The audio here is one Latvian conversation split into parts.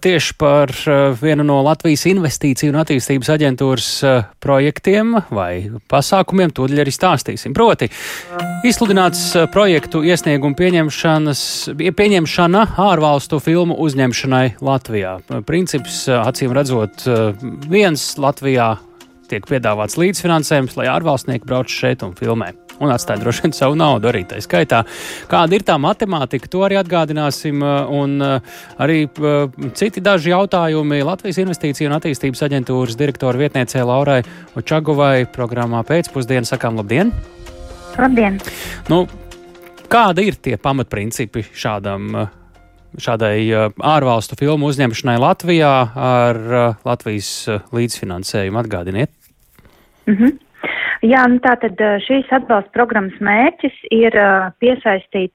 Tieši par uh, vienu no Latvijas investīciju un attīstības aģentūras uh, projektiem vai pasākumiem tūdaļ arī stāstīsim. Proti, izsludināts uh, projektu iesniegumu pieņemšana ārvalstu filmu uzņemšanai Latvijā. Princips, acīm redzot, viens Latvijā tiek piedāvāts līdzfinansējums, lai ārvalstnieki brauc šeit un filmē un atstāja droši vien savu naudu arī tā skaitā. Kāda ir tā matemātika, to arī atgādināsim, uh, un uh, arī uh, citi daži jautājumi Latvijas Investīciju un attīstības aģentūras direktora vietniecē Laurai Očagovai programmā pēcpusdienā sakām labdien! Labdien! Nu, kāda ir tie pamatprincipi šādam? Šādai ārvalstu filmu uzņemšanai Latvijā ar Latvijas līdzfinansējumu atgādiniet? Mm -hmm. Jā, nu tātad šīs atbalsta programmas mērķis ir piesaistīt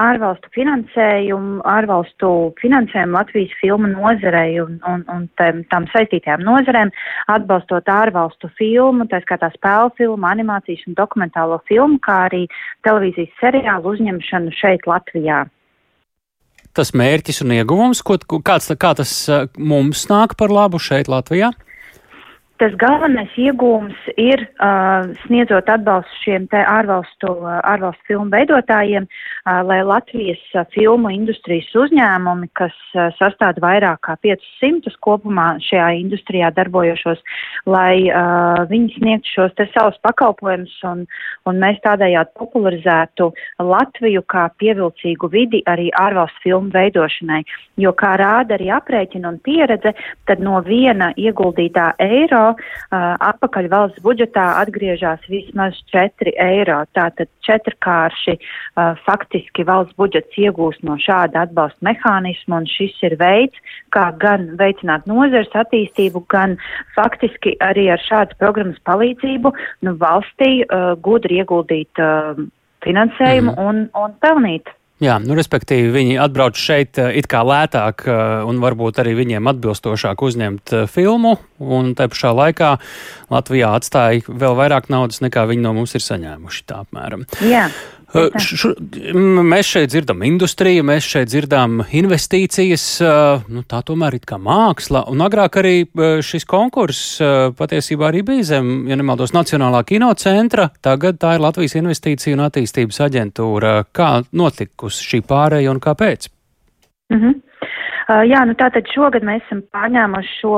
ārvalstu finansējumu, ārvalstu finansējumu Latvijas filmu nozarei un, un, un tam, saistītajām nozarēm, atbalstot ārvalstu filmu, tā skaitā spēļu filmu, animācijas un dokumentālo filmu, kā arī televīzijas seriālu uzņemšanu šeit Latvijā tas mērķis un ieguvums, ko, kāds, kā tas mums nāk par labu šeit Latvijā? Tas galvenais iegūms ir uh, sniedzot atbalstu šiem te ārvalstu, uh, ārvalstu filmu veidotājiem, uh, lai Latvijas uh, filmu industrijas uzņēmumi, kas uh, sastāv vairāk kā 500 kopumā šajā industrijā darbojošos, lai uh, viņi sniegtu šos te savus pakalpojumus un, un mēs tādējādi popularizētu Latviju kā pievilcīgu vidi arī ārvalstu filmu veidošanai. Jo, kā rāda arī aprēķina un pieredze, tad no viena ieguldītā eiro uh, atpakaļ valsts budžetā atgriežas vismaz 4 eiro. Tātad četrkārši uh, faktiski valsts budžets iegūst no šāda atbalsta mehānisma, un šis ir veids, kā gan veicināt nozares attīstību, gan faktiski arī ar šādas programmas palīdzību nu, valstī uh, gudri ieguldīt uh, finansējumu mm -hmm. un, un pelnīt. Jā, nu, respektīvi, viņi atbrauc šeit eh, it kā lētāk eh, un varbūt arī viņiem atbilstošāk uzņemt eh, filmu, un te pašā laikā Latvijā atstāja vēl vairāk naudas, nekā viņi no mums ir saņēmuši. Tā apmēram. Jā. Š, mēs šeit dzirdam industriju, mēs šeit dzirdam investīcijas, nu, tā tomēr ir kā māksla. Un agrāk arī šis konkurss patiesībā arī bija zem, ja nemaldos, Nacionālā kinocentra. Tagad tā ir Latvijas investīcija un attīstības aģentūra. Kā notikusi šī pārēja un kāpēc? -hmm. Uh, jā, nu tātad šogad mēs esam pārņēmuši šo,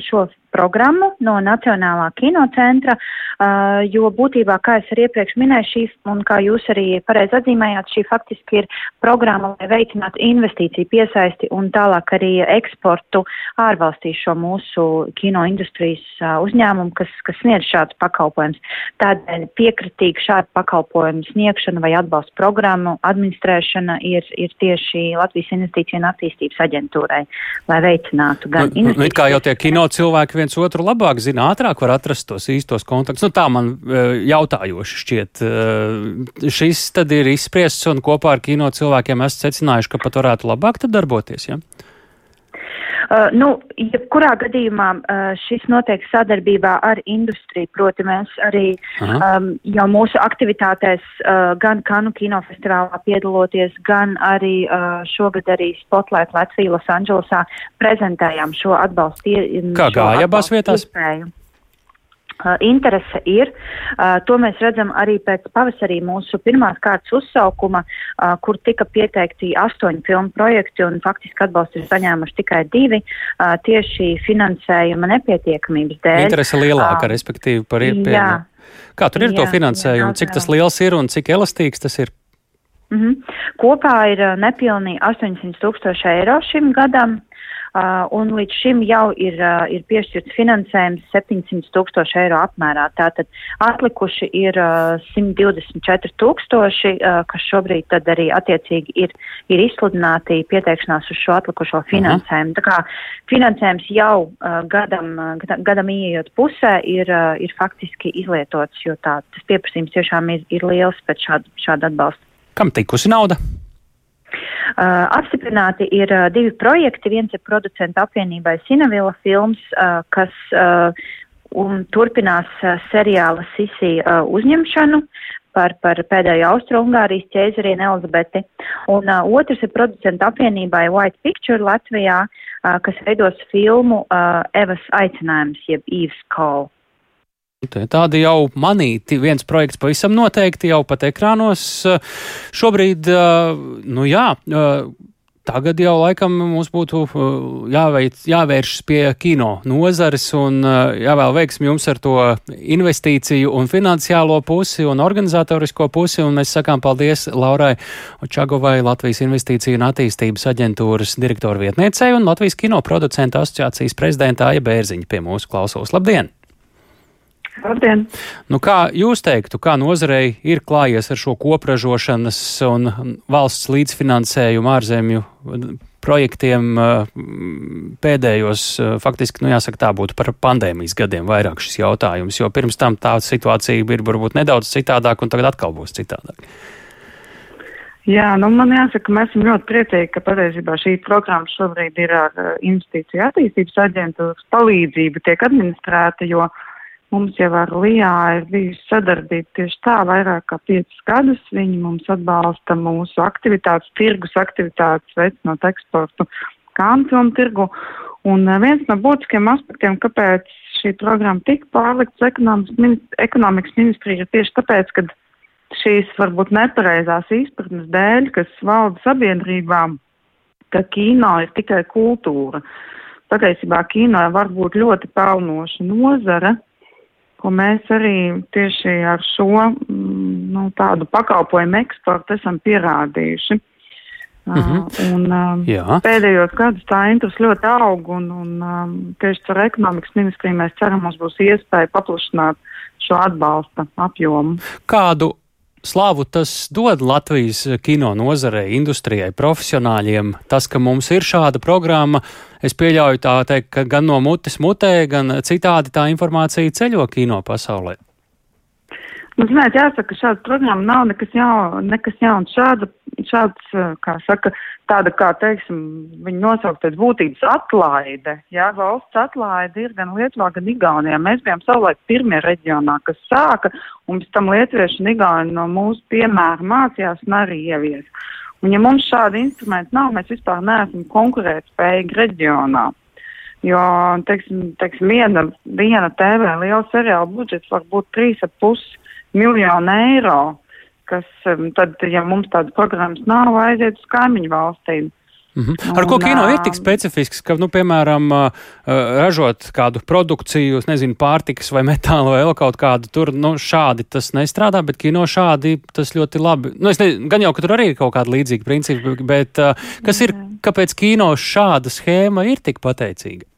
šo programmu no Nacionālā kinocentra, uh, jo būtībā, kā es arī iepriekš minēju, šī, un kā jūs arī pareizi atzīmējāt, šī faktiski ir programma, lai veicinātu investīciju piesaisti un tālāk arī eksportu ārvalstīs šo mūsu kino industrijas uh, uzņēmumu, kas, kas sniedz šādus pakalpojumus. Tādēļ piekritīgi šādu pakalpojumu sniegšana vai atbalsta programmu administrēšana ir, ir tieši Latvijas investīcija un attīstības aģentūrai, lai veicinātu gan nu, investīcijas. Nu, kā jau tie kino cilvēki viens otru labāk zina, ātrāk var atrast tos īstos kontaktus. Nu, tā man uh, jautājoši šķiet. Uh, šis tad ir izspriests un kopā ar kino cilvēkiem esat secinājuši, ka pat varētu labāk darboties. Ja? Uh, nu, jebkurā gadījumā uh, šis notiek sadarbībā ar industriju, proti mēs arī um, jau mūsu aktivitātēs uh, gan Kanu kinofestivālā piedaloties, gan arī uh, šogad arī Spotlight Latvija Losandželosā prezentējām šo atbalstu. Kā gāja abās vietās? Iespēju. Uh, interese ir. Uh, to mēs redzam arī pēc pavasarī mūsu pirmās kārtas uzsaukuma, uh, kur tika pieteikti astoņi filmu projekti un faktiski atbalstu ir saņēmuši tikai divi tieši finansējuma nepietiekamības dēļ. Interese lielāka, respektīvi, par iepēju. Kā tur ir jā, to finansējumu? Jā, cik tas liels ir un cik elastīgs tas ir? Mm -hmm. Kopā ir nepilnīgi 800 tūkstoši eiro šim gadam. Uh, un līdz šim jau ir, uh, ir piešķirts finansējums 700 tūkstoši eiro apmērā. Tātad atlikuši ir uh, 124 tūkstoši, uh, kas šobrīd tad arī attiecīgi ir, ir izsludināti pieteikšanās uz šo atlikušo mhm. finansējumu. Uh -huh. Tā kā finansējums jau uh, gadam, uh, gadam ieejot pusē ir, uh, ir faktiski izlietots, jo tā, tas pieprasījums tiešām ir, ir liels pēc šāda, šāda atbalsta. Kam tikusi nauda? Uh, apstiprināti ir uh, divi projekti. Viens ir producentu apvienībai Sinavila films, uh, kas un turpinās seriāla Sisi uzņemšanu. par, par pēdējo Austro-Ungārijas ķēzarienu Elizabeti. Un uh, otrs ir producenta apvienībai White Picture Latvijā, uh, kas veidos filmu uh, Evas aicinājums, jeb Eve's Call. Tādi jau manīti, viens projekts pavisam noteikti jau pat ekrānos. Šobrīd, nu jā, Tagad jau laikam mums būtu jāveic, jāvēršas pie kino nozares un jāvēl veiksmi jums ar to investīciju un finansiālo pusi un organizatorisko pusi. Un mēs sakām paldies Laurai Čagovai, Latvijas investīciju un attīstības aģentūras direktoru vietniecei un Latvijas kino producentu asociācijas prezidentāja Bērziņa pie mūsu klausos. Labdien! Labdien! Nu, kā jūs teiktu, kā nozarei ir klājies ar šo kopražošanas un valsts līdzfinansējumu ārzemju projektiem pēdējos, faktiski, nu jāsaka, tā būtu par pandēmijas gadiem vairāk šis jautājums, jo pirms tam tā situācija ir varbūt nedaudz citādāk un tagad atkal būs citādāk. Jā, nu man jāsaka, mēs esam ļoti priecīgi, ka patiesībā šī programma šobrīd ir ar investīciju attīstības aģentūras palīdzību tiek administrēta, jo uh, Mums jau ar Lijā ir bijusi sadarbība tieši tā vairāk kā piecus gadus. Viņi mums atbalsta mūsu aktivitātes, tirgus aktivitātes, veicinot eksportu kāncilnu tirgu. Un eh, viens no būtiskiem aspektiem, kāpēc šī programma tika pārlikts ekonomikas ministrija, ir tieši tāpēc, ka šīs varbūt nepareizās izpratnes dēļ, kas valda sabiedrībām, ka kino ir tikai kultūra. Patiesībā kino var būt ļoti pelnoša nozara, ko mēs arī tieši ar šo mm, nu, tādu pakalpojumu eksportu esam pierādījuši. Uh -huh. uh, un, uh, pēdējos gadus tā interese ļoti aug, un, un uh, tieši ar ekonomikas ministriju mēs ceram, mums būs iespēja paplašināt šo atbalsta apjomu. Kādu Slāvu tas dod Latvijas kino nozarei, industrijai, profesionāļiem. Tas, ka mums ir šāda programma, es pieļauju tā teikt, ka gan no mutes mutē, gan citādi tā informācija ceļo kino pasaulē. Nu, zināt, jāsaka, šāda programma nav nekas, jau, nekas jauns. Šāda, šāds, kā saka, tāda, kā, teiksim, viņi nosaukt pēc būtības atlaide. Jā, valsts atlaide ir gan Lietuvā, gan Igaunijā. Mēs bijām savulaik pirmie reģionā, kas sāka, un pēc tam lietuvieši un Igauni no mūsu piemēra mācījās un arī ievies. Un ja mums šādi instrumenti nav, mēs vispār neesam konkurētspējīgi reģionā. Jo, teiksim, teiksim viena, viena TV liela seriāla budžets var būt 3,5 miljonu eiro, kas um, tad, ja mums tādas programmas nav, aiziet uz kaimiņu valstīm. Mm -hmm. Ar ko kino ir tik specifisks, ka, nu, piemēram, uh, ražot kādu produkciju, nezinu, pārtikas vai metālu vai vēl kaut kādu, tur, nu, šādi tas nestrādā, bet kino šādi tas ļoti labi. Nu, es ne, gan jau, ka tur arī ir kaut kāda līdzīga principa, bet uh, kas ir, kāpēc kino šāda schēma ir tik pateicīga?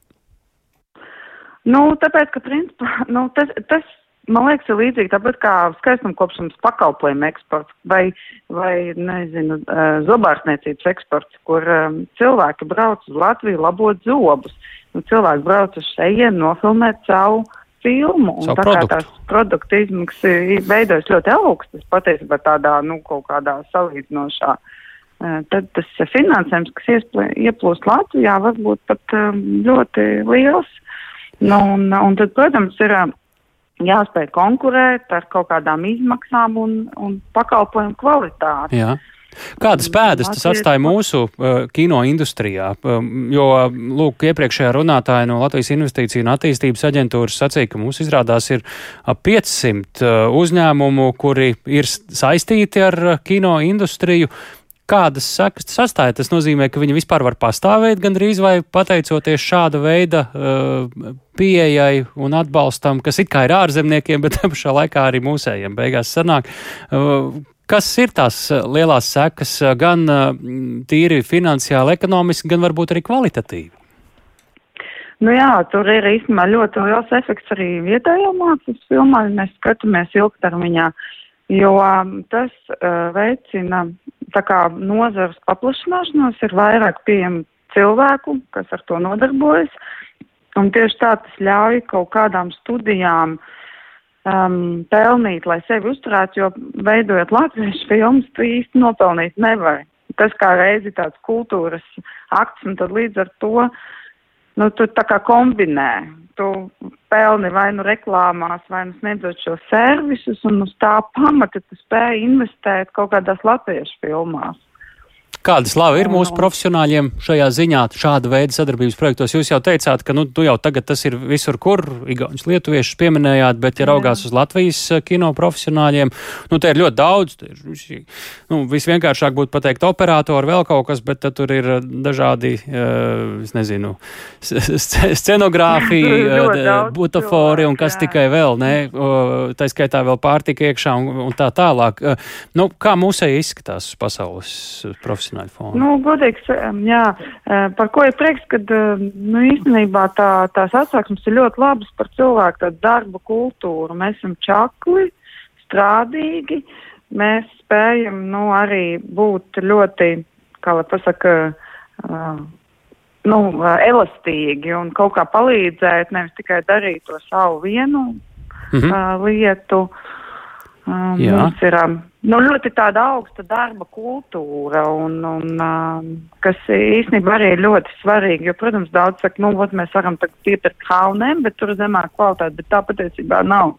Nu, tāpēc, ka, principā, nu, tas, tas man liekas, ir līdzīgi tāpat kā skaistumkopšanas pakalpojumu eksports vai, vai nezinu, zobārstniecības eksports, kur um, cilvēki brauc uz Latviju labot zobus. Un cilvēki brauc uz šejienu nofilmēt savu filmu. Un savu tā produktu. kā tās produktu izmaksas veidojas ļoti augstas, patiesībā tādā, nu, kaut kādā salīdzinošā. Tad tas finansējums, kas ieplūst Latvijā, var būt pat um, ļoti liels. Nu, un, un tad, protams, ir jāspēj konkurēt ar kaut kādām izmaksām un, un pakalpojumu kvalitāti. Jā. Kādas pēdas tas atstāja mūsu uh, kino industrijā? Um, jo, lūk, iepriekšējā runātāja no Latvijas Investīciju un attīstības aģentūras sacīja, ka mums izrādās ir ap 500 uh, uzņēmumu, kuri ir saistīti ar uh, kino industriju. Kādas sekas tas atstāja? Tas nozīmē, ka viņi vispār var pastāvēt gandrīz vai pateicoties šāda veida uh, pieejai un atbalstam, kas it kā ir ārzemniekiem, bet te pašā laikā arī mūsējiem beigās sanāk. Uh, kas ir tās lielās sekas gan uh, tīri finansiāli, ekonomiski, gan varbūt arī kvalitatīvi? Nu jā, tur ir īstenībā ļoti liels efekts arī vietējā mācības filmā, ja mēs skatāmies ilgtermiņā, jo um, tas uh, veicina tā kā nozars paplašināšanos, ir vairāk pieejami cilvēku, kas ar to nodarbojas, un tieši tā tas ļauj kaut kādām studijām um, pelnīt, lai sevi uzturētu, jo veidojot latviešu filmas, tu īsti nopelnīt nevari. Tas kā reizi tāds kultūras akts, un tad līdz ar to, nu, tu tā kā kombinē. Tu pelni vai nu reklāmās, vai nu sniedzot šo servisus, un uz tā pamata tu spēj investēt kaut kādās latviešu filmās. Kāda slava ir mūsu profesionāļiem šajā ziņā, šāda veida sadarbības projektos? Jūs jau teicāt, ka nu, jau tagad tas ir visur, kur Igaunijas lietuviešus pieminējāt, bet, ja raugās uz Latvijas kino profesionāļiem, nu, te ir ļoti daudz. Ir, nu, visvienkāršāk būtu pateikt operatori, vēl kaut kas, bet tur ir dažādi, es nezinu, scenogrāfija, butafori un kas tikai vēl, ne? Tā skaitā vēl pārtika iekšā un, un tā tālāk. Nu, kā mūsēji izskatās pasaules profesionāļi? Profesionāļu fonu? Nu, godīgs, jā, e, par ko ir prieks, ka, e, nu, īstenībā tā, tās atsāksmes ir ļoti labas par cilvēku tādu darba kultūru. Mēs esam čakli, strādīgi, mēs spējam, nu, arī būt ļoti, kā lai pasaka, uh, nu, elastīgi un kaut kā palīdzēt, nevis tikai darīt to savu vienu mm -hmm. uh, lietu. Um, mums ir um, nu, ļoti tāda augsta darba kultūra, un, un, um, kas īstenībā arī ir ļoti svarīgi. Jo, protams, daudz saka, nu, ot, mēs varam piepirkt kauniem, bet tur zemāk kvalitāte, bet tā patiesībā nav.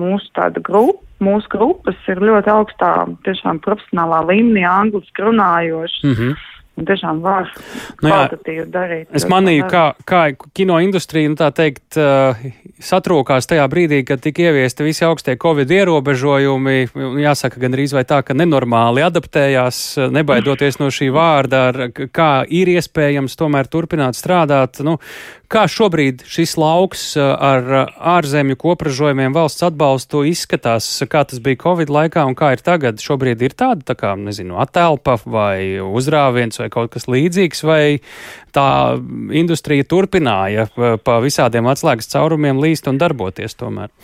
Mūsu tāda grupa, mūsu grupas ir ļoti augstā, tiešām profesionālā līmenī, angliski runājošas. Mm -hmm tiešām var nu, kvalitatīvi darīt. Es manīju, kā, kā kino industrija, nu tā teikt, uh, satrokās tajā brīdī, kad tika ieviesti visi augstie covid ierobežojumi. Jāsaka, gan arī vai tā, ka nenormāli adaptējās, nebaidoties no šī vārda, ar, kā ir iespējams tomēr turpināt strādāt. Nu, Kā šobrīd šis lauks uh, ar uh, ārzemju kopražojumiem valsts atbalstu izskatās, kā tas bija Covid laikā un kā ir tagad? Šobrīd ir tāda, tā kā, nezinu, atelpa vai uzrāviens vai kaut kas līdzīgs, vai tā industrija turpināja uh, pa visādiem atslēgas caurumiem līst un darboties tomēr?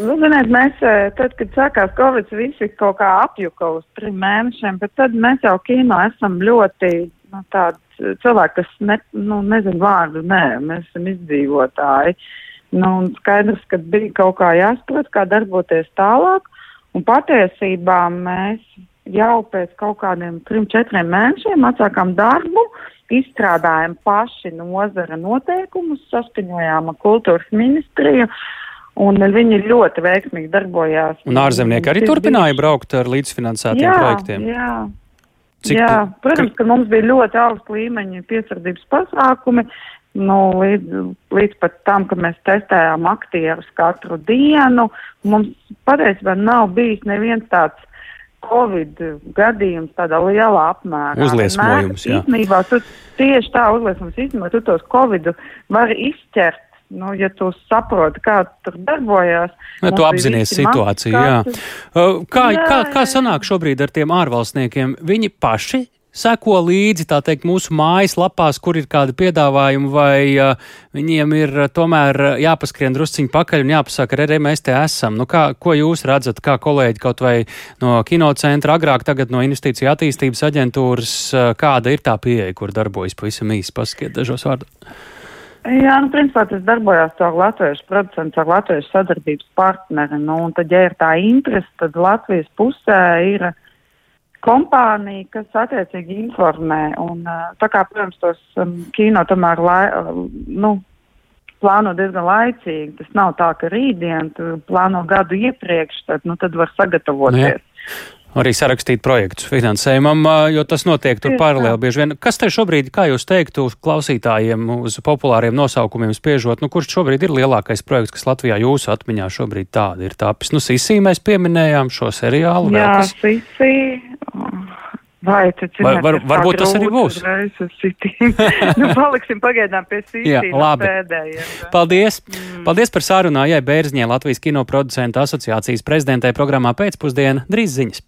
Nu, ziniet, mēs, tad, kad sākās Covid, visi kaut kā apjuka uz trim mēnešiem, bet tad mēs jau kino esam ļoti nu, tādi cilvēki, kas ne, nu, nezina vārdu, nē, mēs esam izdzīvotāji. Nu, skaidrs, ka bija kaut kā jāsaprot, kā darboties tālāk, un patiesībā mēs jau pēc kaut kādiem trim, četriem mēnešiem atsākām darbu, izstrādājam paši nozara noteikumus, saskaņojām ar kultūras ministriju, un viņi ļoti veiksmīgi darbojās. Un ārzemnieki arī turpināja braukt ar līdzfinansētiem jā, projektiem? Jā, Cik Jā, protams, ka mums bija ļoti augsta līmeņa piesardzības pasākumi, nu, līdz, līdz pat tam, ka mēs testējām aktierus katru dienu. Mums patiesībā nav bijis neviens tāds Covid gadījums tādā lielā apmērā. Uzliesmojums, jā. Īstenībā tu tieši tā uzliesmojums, īstenībā tu tos Covid vari izķert nu, ja tu saproti, kā tur darbojas. Ja tu apzinājies situāciju, jā. Kā, jā. Kā, kā sanāk šobrīd ar tiem ārvalstniekiem? Viņi paši seko līdzi, tā teikt, mūsu mājaslapās, kur ir kādi piedāvājumi, vai uh, viņiem ir uh, tomēr jāpaskrien drusciņi pakaļ un jāpasaka, arī mēs te esam. Nu, kā, ko jūs redzat, kā kolēģi kaut vai no kinocentra, agrāk tagad no investīcija attīstības aģentūras, uh, kāda ir tā pieeja, kur darbojas pavisam īsi paskiet dažos vārdos? Jā, nu, principā tas darbojās caur latviešu producentu, caur latviešu sadarbības partneri. Nu, un tad, ja ir tā interese, tad Latvijas pusē ir kompānija, kas attiecīgi informē. Un, tā kā, protams, tos um, kino tomēr lai, nu, plāno diezgan laicīgi. Tas nav tā, ka rītdien plāno gadu iepriekš, tad, nu, tad var sagatavoties. Nu, arī sarakstīt projektus finansējumam, jo tas notiek tur paralēli bieži vien. Kas te šobrīd, kā jūs teiktu, klausītājiem uz populāriem nosaukumiem spiežot, nu kurš šobrīd ir lielākais projekts, kas Latvijā jūsu atmiņā šobrīd tāda ir tāpis? Nu, Sisī mēs pieminējām šo seriālu. Jā, Sisī. Vai, tad, Vai var, varbūt tas arī būs? nu, paliksim pagaidām pie sīkām. Jā, labi. Pēdējiem, Paldies. Mm. Paldies par sarunā, Jai Bērziņai, Latvijas kinoproducentu asociācijas prezidentē programmā pēcpusdiena. Drīz ziņas.